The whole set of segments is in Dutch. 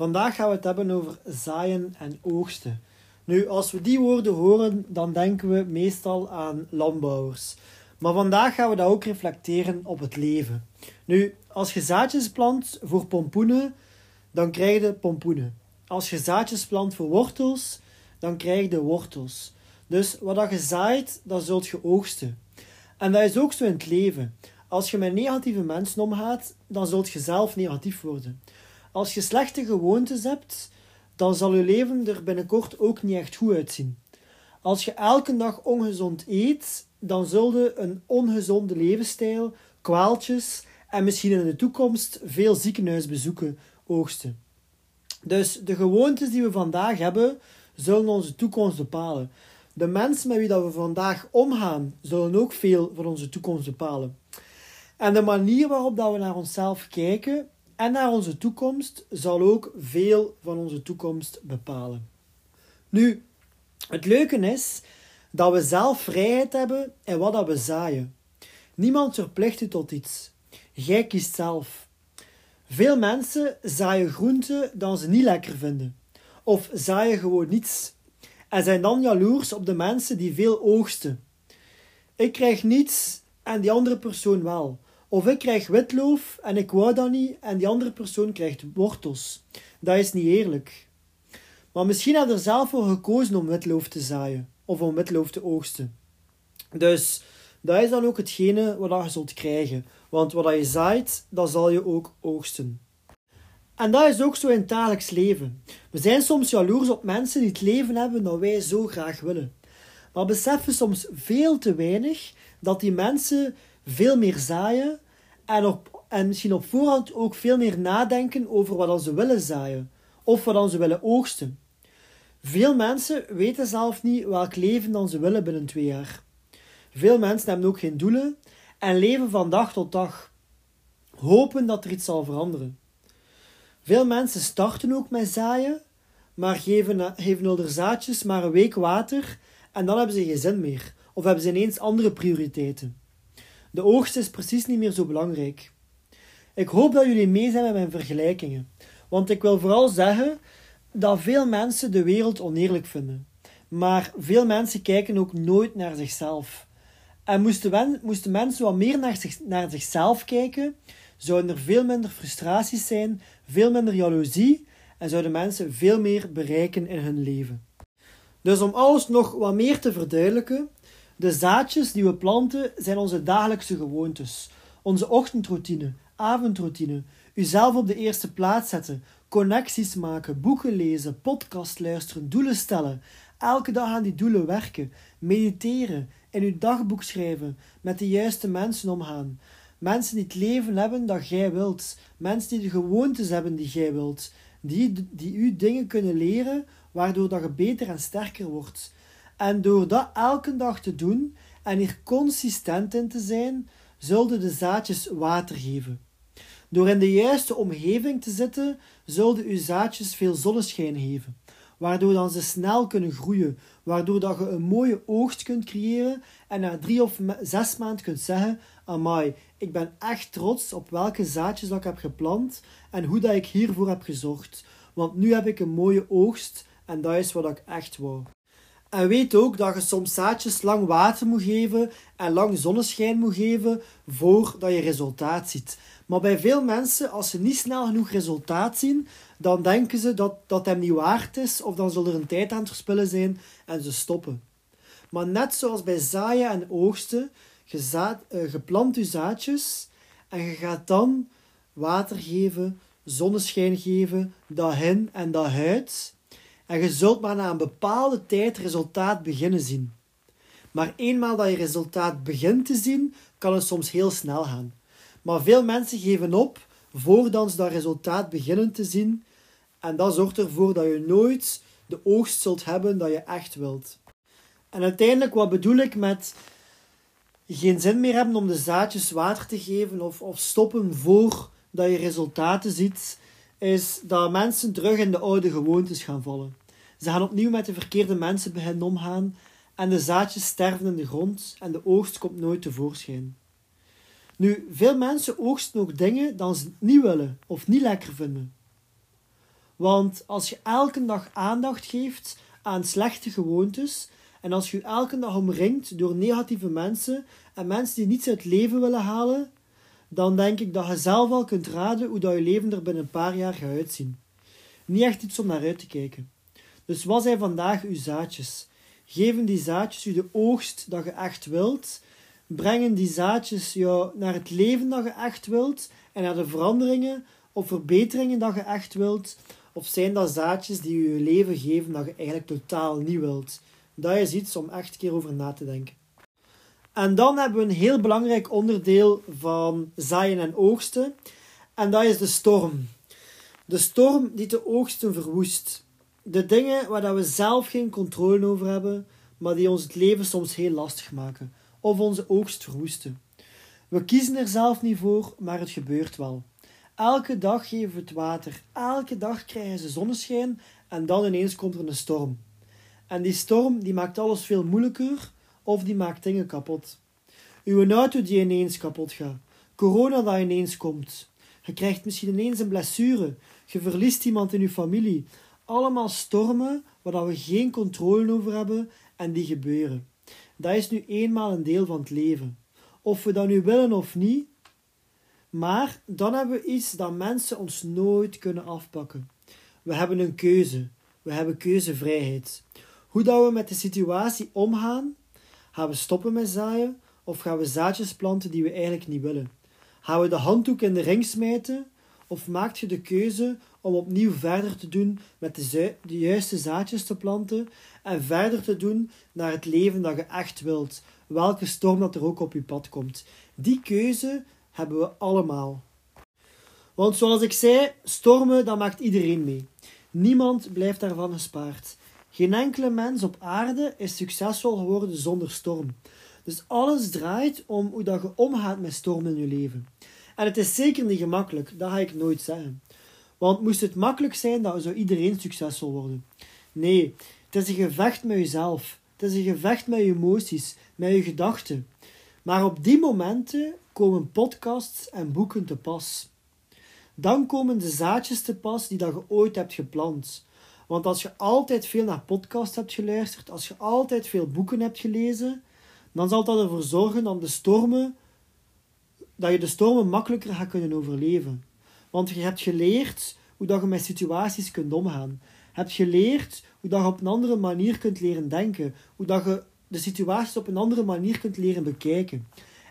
Vandaag gaan we het hebben over zaaien en oogsten. Nu, als we die woorden horen, dan denken we meestal aan landbouwers. Maar vandaag gaan we dat ook reflecteren op het leven. Nu, als je zaadjes plant voor pompoenen, dan krijg je pompoenen. Als je zaadjes plant voor wortels, dan krijg je wortels. Dus wat je zaait, dat zult je oogsten. En dat is ook zo in het leven. Als je met negatieve mensen omgaat, dan zult je zelf negatief worden. Als je slechte gewoontes hebt, dan zal je leven er binnenkort ook niet echt goed uitzien. Als je elke dag ongezond eet, dan zul je een ongezonde levensstijl, kwaaltjes en misschien in de toekomst veel ziekenhuisbezoeken oogsten. Dus de gewoontes die we vandaag hebben, zullen onze toekomst bepalen. De mensen met wie dat we vandaag omgaan, zullen ook veel van onze toekomst bepalen. En de manier waarop dat we naar onszelf kijken en naar onze toekomst zal ook veel van onze toekomst bepalen. Nu, het leuke is dat we zelf vrijheid hebben in wat dat we zaaien. Niemand verplicht u tot iets. Jij kiest zelf. Veel mensen zaaien groenten dat ze niet lekker vinden. Of zaaien gewoon niets. En zijn dan jaloers op de mensen die veel oogsten. Ik krijg niets en die andere persoon wel. Of ik krijg witloof en ik wou dat niet en die andere persoon krijgt wortels. Dat is niet eerlijk. Maar misschien had er zelf voor gekozen om witloof te zaaien of om witloof te oogsten. Dus dat is dan ook hetgene wat je zult krijgen. Want wat je zaait, dat zal je ook oogsten. En dat is ook zo in het dagelijks leven. We zijn soms jaloers op mensen die het leven hebben dat wij zo graag willen. Maar beseffen soms veel te weinig dat die mensen veel meer zaaien en, op, en misschien op voorhand ook veel meer nadenken over wat ze willen zaaien of wat ze willen oogsten. Veel mensen weten zelf niet welk leven dan ze willen binnen twee jaar. Veel mensen hebben ook geen doelen en leven van dag tot dag, hopen dat er iets zal veranderen. Veel mensen starten ook met zaaien, maar geven, geven er zaadjes maar een week water en dan hebben ze geen zin meer of hebben ze ineens andere prioriteiten. De oogst is precies niet meer zo belangrijk. Ik hoop dat jullie mee zijn met mijn vergelijkingen, want ik wil vooral zeggen dat veel mensen de wereld oneerlijk vinden. Maar veel mensen kijken ook nooit naar zichzelf. En moesten, moesten mensen wat meer naar, zich, naar zichzelf kijken, zouden er veel minder frustraties zijn, veel minder jaloezie en zouden mensen veel meer bereiken in hun leven. Dus om alles nog wat meer te verduidelijken, de zaadjes die we planten zijn onze dagelijkse gewoontes. Onze ochtendroutine, avondroutine, uzelf op de eerste plaats zetten, connecties maken, boeken lezen, podcast luisteren, doelen stellen, elke dag aan die doelen werken, mediteren, in uw dagboek schrijven, met de juiste mensen omgaan. Mensen die het leven hebben dat jij wilt, mensen die de gewoontes hebben die jij wilt, die, die u dingen kunnen leren waardoor dat je beter en sterker wordt. En door dat elke dag te doen en hier consistent in te zijn, zullen de zaadjes water geven. Door in de juiste omgeving te zitten, zullen uw zaadjes veel zonneschijn geven, waardoor dan ze snel kunnen groeien, waardoor dat je een mooie oogst kunt creëren en na drie of zes maanden kunt zeggen, amai, ik ben echt trots op welke zaadjes dat ik heb geplant en hoe dat ik hiervoor heb gezorgd. Want nu heb ik een mooie oogst en dat is wat ik echt wou. En weet ook dat je soms zaadjes lang water moet geven en lang zonneschijn moet geven voordat je resultaat ziet. Maar bij veel mensen, als ze niet snel genoeg resultaat zien, dan denken ze dat dat hem niet waard is of dan zal er een tijd aan het verspillen zijn en ze stoppen. Maar net zoals bij zaaien en oogsten, je, zaad, uh, je plant je zaadjes en je gaat dan water geven, zonneschijn geven, dat in en dat. En je zult maar na een bepaalde tijd resultaat beginnen zien. Maar eenmaal dat je resultaat begint te zien, kan het soms heel snel gaan. Maar veel mensen geven op voordat ze dat resultaat beginnen te zien. En dat zorgt ervoor dat je nooit de oogst zult hebben dat je echt wilt. En uiteindelijk, wat bedoel ik met geen zin meer hebben om de zaadjes water te geven of, of stoppen voor dat je resultaten ziet, is dat mensen terug in de oude gewoontes gaan vallen. Ze gaan opnieuw met de verkeerde mensen beginnen omgaan en de zaadjes sterven in de grond en de oogst komt nooit tevoorschijn. Nu, veel mensen oogsten ook dingen dan ze niet willen of niet lekker vinden. Want als je elke dag aandacht geeft aan slechte gewoontes en als je elke dag omringt door negatieve mensen en mensen die niets uit het leven willen halen, dan denk ik dat je zelf al kunt raden hoe dat je leven er binnen een paar jaar gaat uitzien. Niet echt iets om naar uit te kijken. Dus wat zijn vandaag uw zaadjes? Geven die zaadjes u de oogst dat je echt wilt? Brengen die zaadjes jou naar het leven dat je echt wilt en naar de veranderingen of verbeteringen dat je echt wilt? Of zijn dat zaadjes die je leven geven dat je eigenlijk totaal niet wilt? Dat is iets om echt een keer over na te denken. En dan hebben we een heel belangrijk onderdeel van zaaien en oogsten. En dat is de storm. De storm die de oogsten verwoest. De dingen waar we zelf geen controle over hebben, maar die ons het leven soms heel lastig maken. Of onze oogst verwoesten. We kiezen er zelf niet voor, maar het gebeurt wel. Elke dag geven we het water. Elke dag krijgen ze zonneschijn en dan ineens komt er een storm. En die storm die maakt alles veel moeilijker of die maakt dingen kapot. Uw auto die ineens kapot gaat. Corona dat ineens komt. Je krijgt misschien ineens een blessure. Je verliest iemand in uw familie. Allemaal stormen waar we geen controle over hebben en die gebeuren. Dat is nu eenmaal een deel van het leven. Of we dat nu willen of niet. Maar dan hebben we iets dat mensen ons nooit kunnen afpakken. We hebben een keuze. We hebben keuzevrijheid. Hoe dat we met de situatie omgaan, gaan we stoppen met zaaien of gaan we zaadjes planten die we eigenlijk niet willen? Gaan we de handdoek in de ring smijten of maakt je de keuze om opnieuw verder te doen met de, de juiste zaadjes te planten en verder te doen naar het leven dat je echt wilt, welke storm dat er ook op je pad komt? Die keuze hebben we allemaal. Want zoals ik zei, stormen, dat maakt iedereen mee. Niemand blijft daarvan gespaard. Geen enkele mens op aarde is succesvol geworden zonder storm. Dus alles draait om hoe dat je omgaat met stormen in je leven. En het is zeker niet gemakkelijk, dat ga ik nooit zeggen. Want moest het makkelijk zijn, dan zou iedereen succesvol worden. Nee, het is een gevecht met jezelf. Het is een gevecht met je emoties, met je gedachten. Maar op die momenten komen podcasts en boeken te pas. Dan komen de zaadjes te pas die dat je ooit hebt geplant. Want als je altijd veel naar podcasts hebt geluisterd, als je altijd veel boeken hebt gelezen, dan zal dat ervoor zorgen dat, de stormen, dat je de stormen makkelijker gaat kunnen overleven. Want je hebt geleerd hoe dat je met situaties kunt omgaan. Je hebt geleerd hoe dat je op een andere manier kunt leren denken. Hoe dat je de situaties op een andere manier kunt leren bekijken.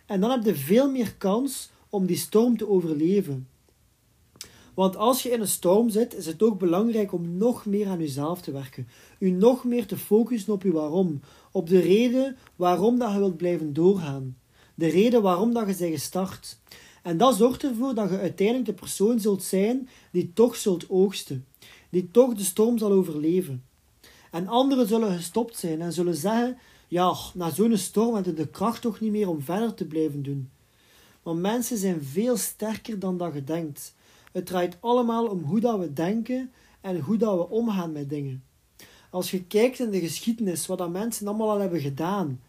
En dan heb je veel meer kans om die storm te overleven. Want als je in een storm zit, is het ook belangrijk om nog meer aan jezelf te werken. U nog meer te focussen op je waarom. Op de reden waarom dat je wilt blijven doorgaan. De reden waarom dat je bent gestart. En dat zorgt ervoor dat je uiteindelijk de persoon zult zijn die toch zult oogsten. Die toch de storm zal overleven. En anderen zullen gestopt zijn en zullen zeggen: Ja, na zo'n storm heb je de kracht toch niet meer om verder te blijven doen. Maar mensen zijn veel sterker dan dat je denkt. Het draait allemaal om hoe dat we denken en hoe dat we omgaan met dingen. Als je kijkt in de geschiedenis, wat dat mensen allemaal al hebben gedaan.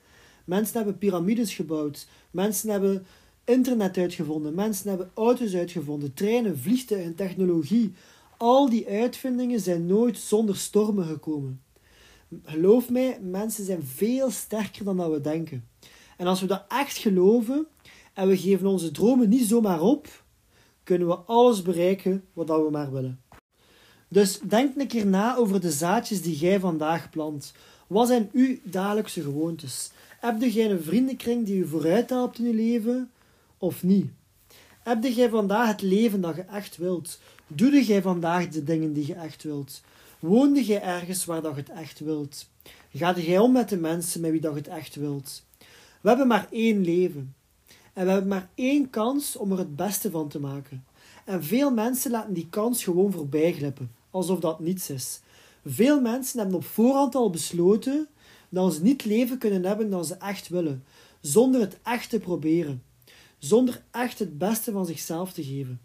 Mensen hebben piramides gebouwd. Mensen hebben internet uitgevonden. Mensen hebben auto's uitgevonden. Treinen, vliegtuigen, technologie. Al die uitvindingen zijn nooit zonder stormen gekomen. Geloof mij, mensen zijn veel sterker dan dat we denken. En als we dat echt geloven en we geven onze dromen niet zomaar op, kunnen we alles bereiken wat we maar willen. Dus denk een keer na over de zaadjes die jij vandaag plant. Wat zijn uw dagelijkse gewoontes? Heb jij een vriendenkring die je vooruit helpt in je leven of niet? Heb jij vandaag het leven dat je echt wilt? Doe jij vandaag de dingen die je echt wilt? Woonde jij ergens waar dat je het echt wilt? Ga jij om met de mensen met wie dat je het echt wilt? We hebben maar één leven. En we hebben maar één kans om er het beste van te maken. En veel mensen laten die kans gewoon voorbij glippen. alsof dat niets is. Veel mensen hebben op voorhand al besloten dat ze niet leven kunnen hebben dat ze echt willen, zonder het echt te proberen, zonder echt het beste van zichzelf te geven.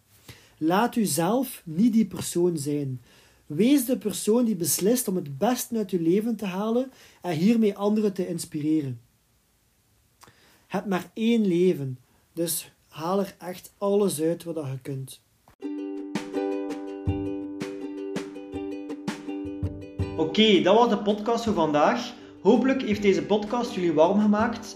Laat u zelf niet die persoon zijn. Wees de persoon die beslist om het beste uit uw leven te halen en hiermee anderen te inspireren. Heb maar één leven, dus haal er echt alles uit wat je kunt. Oké, dat was de podcast voor vandaag. Hopelijk heeft deze podcast jullie warm gemaakt